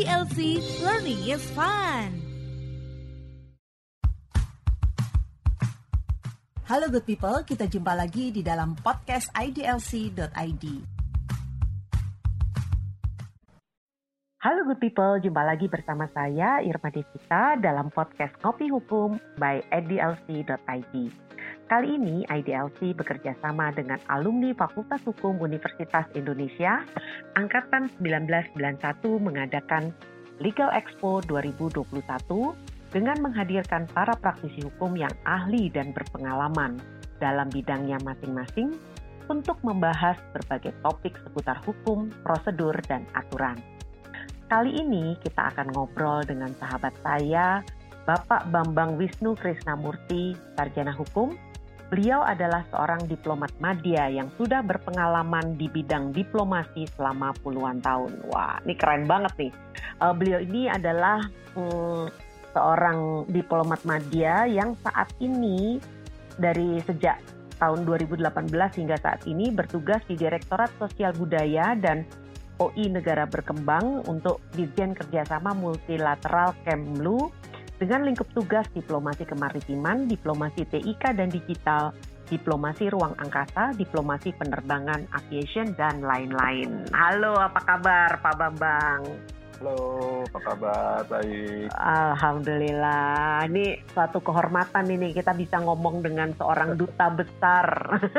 IDLC Learning is Fun. Halo good people, kita jumpa lagi di dalam podcast idlc.id. Halo good people, jumpa lagi bersama saya Irma Desita dalam podcast Kopi Hukum by idlc.id. Kali ini IDLC bekerja sama dengan alumni Fakultas Hukum Universitas Indonesia Angkatan 1991 mengadakan Legal Expo 2021 dengan menghadirkan para praktisi hukum yang ahli dan berpengalaman dalam bidangnya masing-masing untuk membahas berbagai topik seputar hukum, prosedur, dan aturan. Kali ini kita akan ngobrol dengan sahabat saya, Bapak Bambang Wisnu Krisnamurti, Sarjana Hukum. Beliau adalah seorang diplomat madya yang sudah berpengalaman di bidang diplomasi selama puluhan tahun. Wah, ini keren banget nih. Uh, beliau ini adalah hmm, seorang diplomat media yang saat ini dari sejak tahun 2018 hingga saat ini bertugas di Direktorat Sosial Budaya dan OI Negara Berkembang untuk Dirjen Kerjasama Multilateral Kemlu dengan lingkup tugas diplomasi kemaritiman, diplomasi TIK dan digital, diplomasi ruang angkasa, diplomasi penerbangan aviation, dan lain-lain. Halo, apa kabar Pak Bambang? Halo, apa kabar? Baik. Alhamdulillah. Ini suatu kehormatan ini kita bisa ngomong dengan seorang duta besar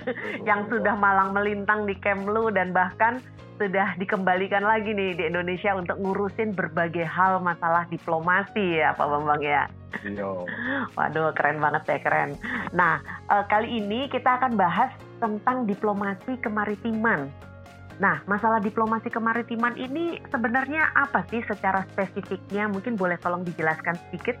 yang sudah malang melintang di Kemlu dan bahkan sudah dikembalikan lagi nih di Indonesia untuk ngurusin berbagai hal masalah diplomasi ya Pak Bambang ya. Iya. Waduh, keren banget ya, keren. Nah, eh, kali ini kita akan bahas tentang diplomasi kemaritiman. Nah, masalah diplomasi kemaritiman ini sebenarnya apa sih secara spesifiknya? Mungkin boleh tolong dijelaskan sedikit?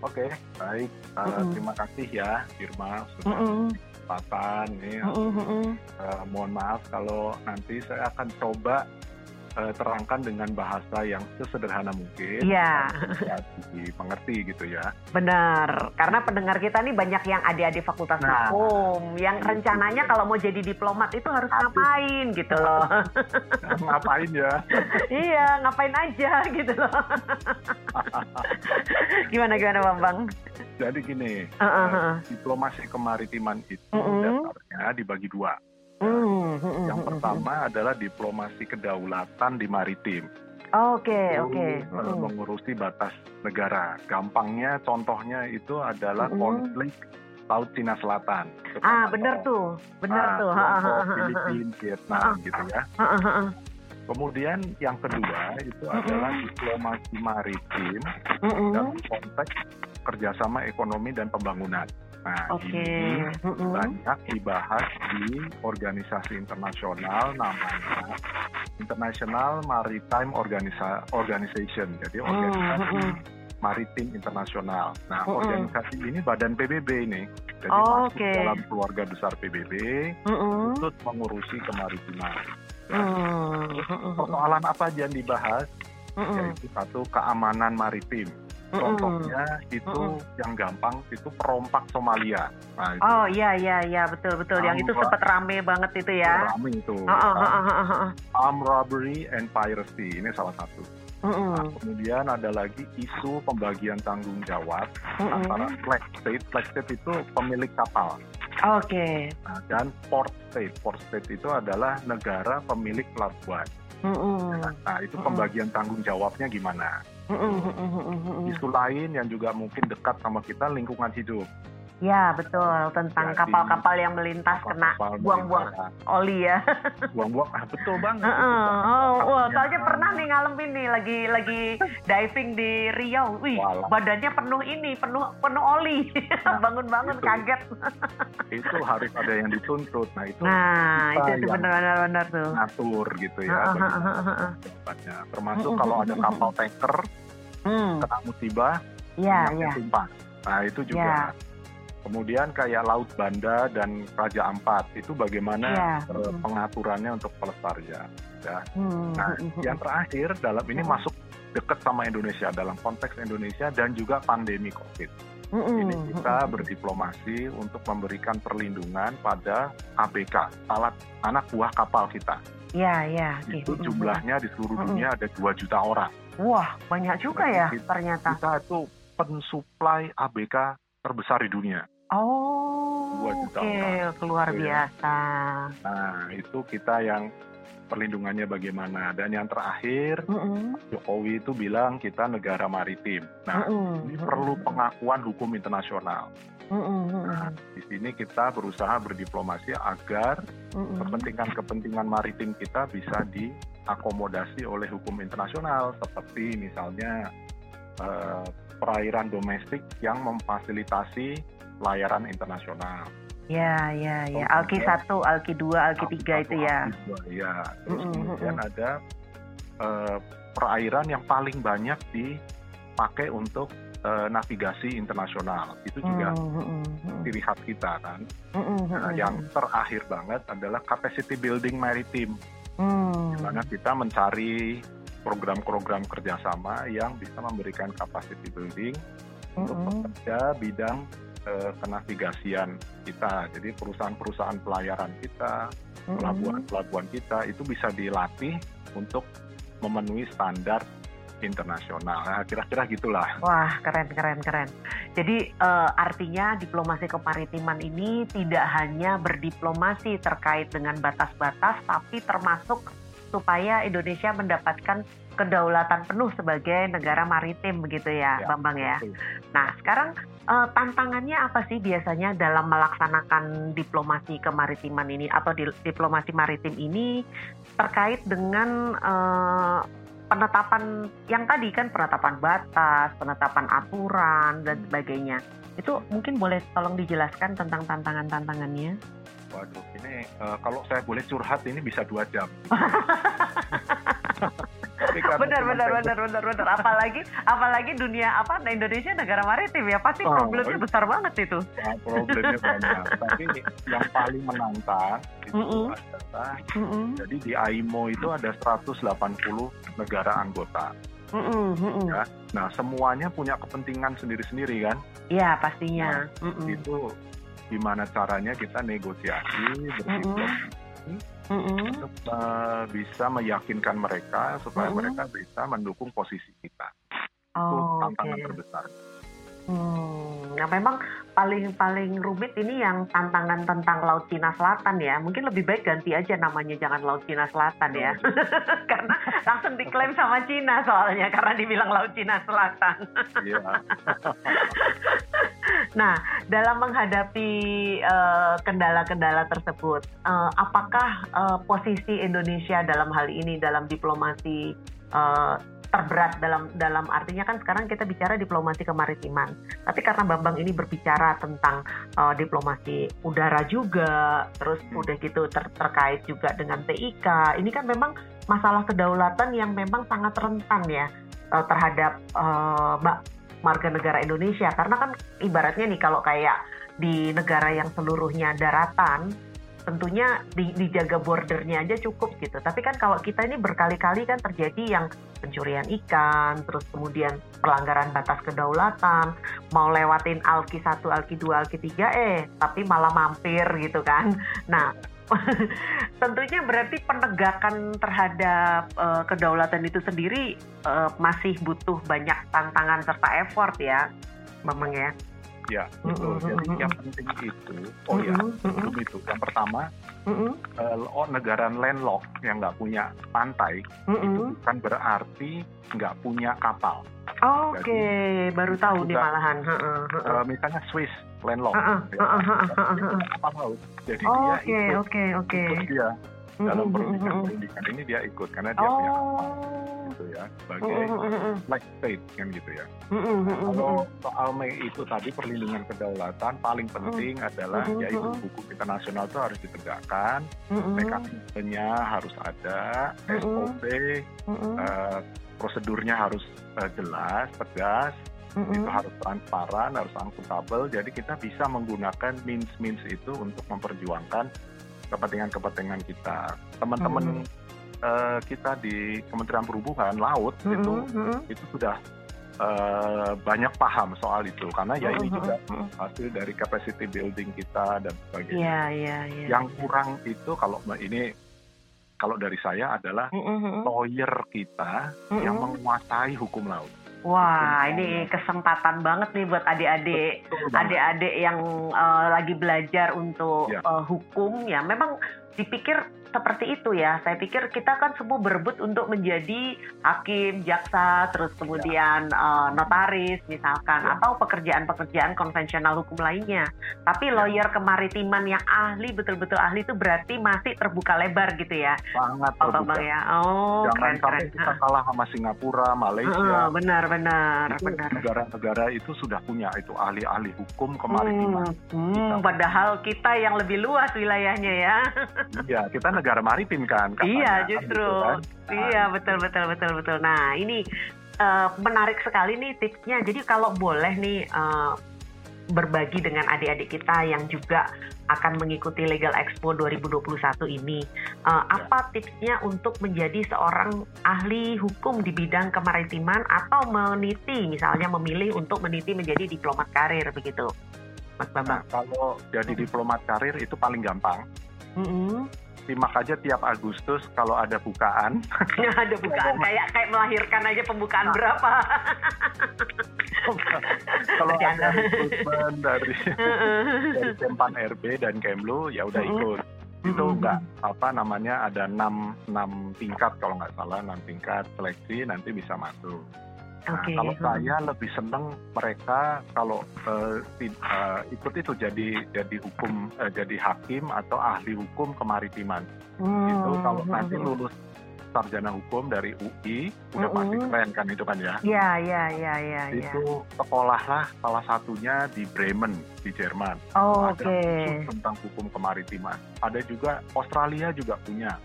Oke, baik. Uh, mm -mm. Terima kasih ya, Firma, sudah mm -mm. kesempatan. Nih, mm -mm. uh, mohon maaf kalau nanti saya akan coba uh, terangkan dengan bahasa yang sesederhana mungkin. Iya. Dimengerti gitu ya. Benar, karena pendengar kita nih banyak yang adik-adik fakultas nah, hukum, yang itu. rencananya kalau mau jadi diplomat itu harus Aduh. ngapain gitu loh. ngapain ya? iya, ngapain aja gitu loh. gimana gimana Bambang? Jadi gini, uh -uh. diplomasi kemaritiman itu uh -uh. dasarnya dibagi dua. Mm, mm, yang pertama adalah diplomasi kedaulatan di maritim. Oke, okay, oke. Okay. Mm. Mengurusi batas negara. Gampangnya contohnya itu adalah mm. konflik Laut Cina Selatan. Ah, benar tuh. Benar nah, tuh. Filipina, Vietnam gitu ya. Kemudian yang kedua itu adalah diplomasi maritim dalam konteks kerjasama ekonomi dan pembangunan. Nah, okay. ini mm-hmm. banyak dibahas di organisasi internasional namanya International Maritime Organisa- Organization. Jadi organisasi mm-hmm. maritim internasional. Nah, mm-hmm. organisasi ini badan PBB ini. Jadi oh, masuk okay. dalam keluarga besar PBB mm-hmm. untuk mengurusi kemaritiman. Nah, mm-hmm. persoalan apa aja yang dibahas? Mm-hmm. Yaitu satu keamanan maritim. Contohnya itu mm -mm. yang gampang itu perompak Somalia. Nah, itu. Oh iya iya iya betul betul. yang itu sempat rame banget itu ya. Rame itu. Uh, uh. Arm robbery and piracy ini salah satu. Mm -mm. Nah, kemudian ada lagi isu pembagian tanggung jawab mm -mm. antara flag state. Flag state itu pemilik kapal. Oke. Okay. Nah, dan port state. Port state itu adalah negara pemilik pelabuhan. Mm -mm. Nah, itu pembagian tanggung jawabnya gimana? Isu lain yang juga mungkin dekat sama kita lingkungan hidup. Ya betul tentang kapal-kapal yang melintas kena buang-buang oli ya. Buang-buang, ah, betul banget. Uh, uh, oh, wah, soalnya pernah nih ngalamin nih lagi lagi diving di Riau, wih Walah. badannya penuh ini, penuh penuh oli, nah, bangun-bangun kaget. itu harus ada yang dituntut, nah itu. Nah itu, itu benar-benar benar tuh. Ngatur gitu ya. Uh, uh, uh, uh, uh. Termasuk kalau ada kapal tanker hmm. kena musibah, ya, ya. tumpah. Nah itu juga. Ya Kemudian kayak Laut Banda dan Raja Ampat itu bagaimana yeah. uh, pengaturannya untuk pelestarian. Ya. Hmm. Nah, hmm, hmm. yang terakhir dalam ini hmm. masuk dekat sama Indonesia dalam konteks Indonesia dan juga pandemi COVID. Ini kita berdiplomasi untuk memberikan perlindungan pada ABK, alat anak buah kapal kita. Ya, ya. Itu jumlahnya di seluruh dunia ada 2 juta orang. Wah, banyak juga ya kita, ternyata. Kita itu pensuplai ABK terbesar di dunia. Oh, oke, okay. luar biasa. Nah, itu kita yang perlindungannya bagaimana. Dan yang terakhir, mm -hmm. Jokowi itu bilang kita negara maritim. Nah, mm -hmm. ini perlu pengakuan hukum internasional. Mm -hmm. Nah, di sini kita berusaha berdiplomasi agar kepentingan-kepentingan maritim kita bisa diakomodasi oleh hukum internasional, seperti misalnya uh, perairan domestik yang memfasilitasi layaran internasional. Ya, ya, ya. Alki satu, Alki dua, Alki tiga itu ya. Ya. Terus mm -hmm. kemudian ada uh, perairan yang paling banyak dipakai untuk uh, navigasi internasional. Itu juga mm -hmm. ciri khas kita kan. Mm -hmm. nah, yang terakhir banget adalah capacity building maritim. Mm. Di mana kita mencari program-program kerjasama yang bisa memberikan capacity building mm -hmm. untuk bekerja bidang uh, kenavigasian kita. Jadi perusahaan-perusahaan pelayaran kita, pelabuhan-pelabuhan kita itu bisa dilatih untuk memenuhi standar internasional. Nah, kira-kira gitulah. Wah, keren, keren, keren. Jadi uh, artinya diplomasi kemaritiman ini tidak hanya berdiplomasi terkait dengan batas-batas, tapi termasuk supaya Indonesia mendapatkan kedaulatan penuh sebagai negara maritim begitu ya, ya Bambang ya. Betul. Nah, sekarang uh, tantangannya apa sih biasanya dalam melaksanakan diplomasi kemaritiman ini atau di, diplomasi maritim ini terkait dengan uh, penetapan yang tadi kan penetapan batas, penetapan aturan dan sebagainya. Itu mungkin boleh tolong dijelaskan tentang tantangan-tantangannya? Waduh, ini uh, kalau saya boleh curhat ini bisa dua jam. benar benar benar benar benar apalagi apalagi dunia apa nah Indonesia negara maritim ya pasti oh, problemnya oh, besar banget itu ya, problemnya banyak tapi yang paling menantang itu mm -mm. adalah mm -mm. jadi di AIMO itu ada 180 negara anggota Mm -mm, mm -mm. Ya, nah semuanya punya kepentingan sendiri-sendiri kan? Iya pastinya. Nah, mm -mm. Itu gimana caranya kita negosiasi berdiplomasi mm -hmm. untuk uh, bisa meyakinkan mereka supaya mm -hmm. mereka bisa mendukung posisi kita. Oh, itu tantangan okay. terbesar. Hmm, nah memang paling paling rumit ini yang tantangan tentang Laut Cina Selatan ya. Mungkin lebih baik ganti aja namanya jangan Laut Cina Selatan ya. karena langsung diklaim sama Cina soalnya karena dibilang Laut Cina Selatan. Iya. nah, dalam menghadapi uh, kendala-kendala tersebut, uh, apakah uh, posisi Indonesia dalam hal ini dalam diplomasi uh, terberat dalam dalam artinya kan sekarang kita bicara diplomasi kemaritiman. Tapi karena Bambang ini berbicara tentang uh, diplomasi udara juga, terus udah gitu ter terkait juga dengan TIK. Ini kan memang masalah kedaulatan yang memang sangat rentan ya uh, terhadap uh, marga negara Indonesia karena kan ibaratnya nih kalau kayak di negara yang seluruhnya daratan tentunya di, dijaga bordernya aja cukup gitu. Tapi kan kalau kita ini berkali-kali kan terjadi yang pencurian ikan, terus kemudian pelanggaran batas kedaulatan, mau lewatin Alki 1, Alki 2, Alki 3, eh tapi malah mampir gitu kan. Nah, tentunya berarti penegakan terhadap uh, kedaulatan itu sendiri uh, masih butuh banyak tantangan serta effort ya, Memang ya. Ya, betul. Mm -hmm. Jadi yang penting itu, oh mm -hmm. ya, sebelum itu. Yang pertama, mm -hmm. uh, negara landlock yang nggak punya pantai, mm -hmm. itu bukan berarti nggak punya kapal. Oh, Oke, okay. baru tahu nih malahan. Uh, misalnya Swiss landlock, uh, uh, uh, uh, uh, uh, uh. kapal laut. Jadi oh, dia okay, ikut, okay, okay. ikut dia dalam pendidikan pendidikan ini dia ikut karena dia oh. punya kapal gitu ya sebagai flag state kan gitu ya. Kalau soal Mei itu tadi perlindungan kedaulatan paling penting adalah yaitu hukum internasional itu harus ditegakkan, mekanismenya harus ada, SOP, uh, prosedurnya harus uh, jelas, tegas, mm-hmm. itu harus transparan, harus akuntabel. Jadi kita bisa menggunakan means-means itu untuk memperjuangkan kepentingan-kepentingan kita. Teman-teman mm-hmm. uh, kita di Kementerian Perhubungan Laut mm-hmm. itu itu sudah uh, banyak paham soal itu karena ya ini juga hasil dari capacity building kita dan sebagainya. Yeah, yeah, yeah. Yang kurang itu kalau ini kalau dari saya adalah lawyer kita yang menguasai hukum laut. Wah, ini kesempatan banget nih buat adik-adik, adik-adik yang uh, lagi belajar untuk ya. uh, hukum ya. Memang dipikir seperti itu ya. Saya pikir kita kan semua berebut untuk menjadi hakim, jaksa, terus kemudian ya. uh, notaris misalkan ya. atau pekerjaan-pekerjaan konvensional hukum lainnya. Tapi ya. lawyer kemaritiman yang ahli betul-betul ahli itu berarti masih terbuka lebar gitu ya. Sangat terbuka. Bang ya. Oh, Jangan keren keren. kita kalah sama Singapura, Malaysia. Uh, benar benar itu benar. Negara-negara itu sudah punya itu ahli-ahli hukum kemaritiman. Hmm, hmm, padahal kita yang lebih luas wilayahnya ya. Iya, kita negara maritim kan. Katanya, iya, justru. Gitu kan? Iya, betul betul betul betul. Nah, ini uh, menarik sekali nih tipsnya. Jadi kalau boleh nih uh, berbagi dengan adik-adik kita yang juga akan mengikuti Legal Expo 2021 ini. Uh, apa tipsnya untuk menjadi seorang ahli hukum di bidang kemaritiman atau meniti, misalnya memilih untuk meniti menjadi diplomat karir begitu, Mas Bambang? Nah, kalau jadi diplomat karir itu paling gampang. Mm -hmm simak aja tiap Agustus kalau ada bukaan. ada bukaan kayak kayak melahirkan aja pembukaan nah. berapa. kalau ada rekrutmen dari dari Kempan RB dan Kemlu ya udah ikut. Itu enggak apa namanya ada enam enam tingkat kalau nggak salah enam tingkat seleksi nanti bisa masuk. Nah, okay. kalau saya lebih seneng mereka kalau uh, uh, ikut itu jadi jadi hukum uh, jadi hakim atau ahli hukum kemaritiman. Hmm. Itu kalau hmm. nanti lulus sarjana hukum dari UI udah pasti hmm. keren kan itu kan ya? Iya iya iya iya. Itu ya. sekolahlah salah satunya di Bremen di Jerman. Oh, Ada okay. tentang hukum kemaritiman. Ada juga Australia juga punya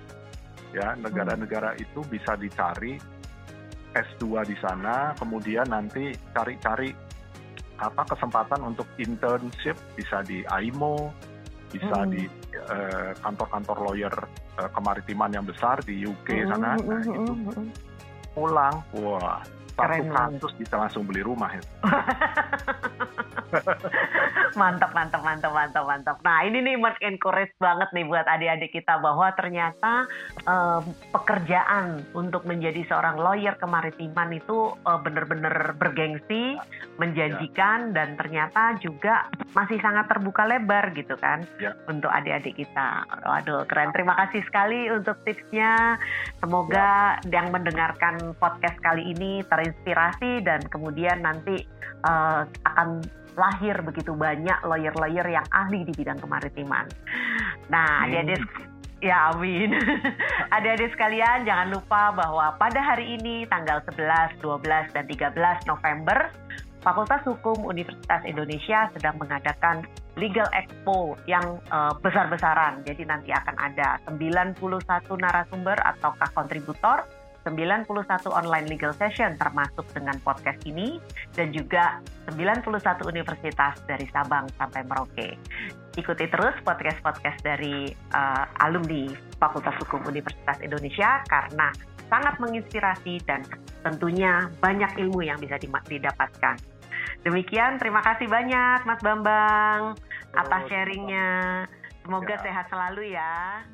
ya negara-negara hmm. itu bisa dicari S2 di sana, kemudian nanti cari-cari apa kesempatan untuk internship bisa di AIMO, bisa hmm. di eh, kantor-kantor uh, lawyer uh, kemaritiman yang besar di UK hmm. sana. Nah, hmm. itu pulang, wah satu kasus bisa langsung beli rumah ya. mantap, mantap, mantap, mantap, mantap. Nah ini nih Mark encourage banget nih buat adik-adik kita bahwa ternyata um, pekerjaan untuk menjadi seorang lawyer kemaritiman itu uh, benar-benar bergengsi, menjanjikan, ya. dan ternyata juga masih sangat terbuka lebar gitu kan ya. untuk adik-adik kita. Waduh keren. Terima kasih sekali untuk tipsnya. Semoga ya. yang mendengarkan podcast kali ini terinspirasi dan kemudian nanti uh, akan lahir begitu banyak lawyer-lawyer yang ahli di bidang kemaritiman. Nah, adik-adik Ya amin. Adik-adik sekalian jangan lupa bahwa pada hari ini tanggal 11, 12, dan 13 November Fakultas Hukum Universitas Indonesia sedang mengadakan Legal Expo yang uh, besar-besaran. Jadi nanti akan ada 91 narasumber ataukah kontributor 91 online legal session termasuk dengan podcast ini dan juga 91 universitas dari Sabang sampai Merauke. Ikuti terus podcast-podcast dari uh, alumni Fakultas Hukum Universitas Indonesia karena sangat menginspirasi dan tentunya banyak ilmu yang bisa didapatkan. Demikian, terima kasih banyak Mas Bambang atas sharingnya. Semoga ya. sehat selalu ya.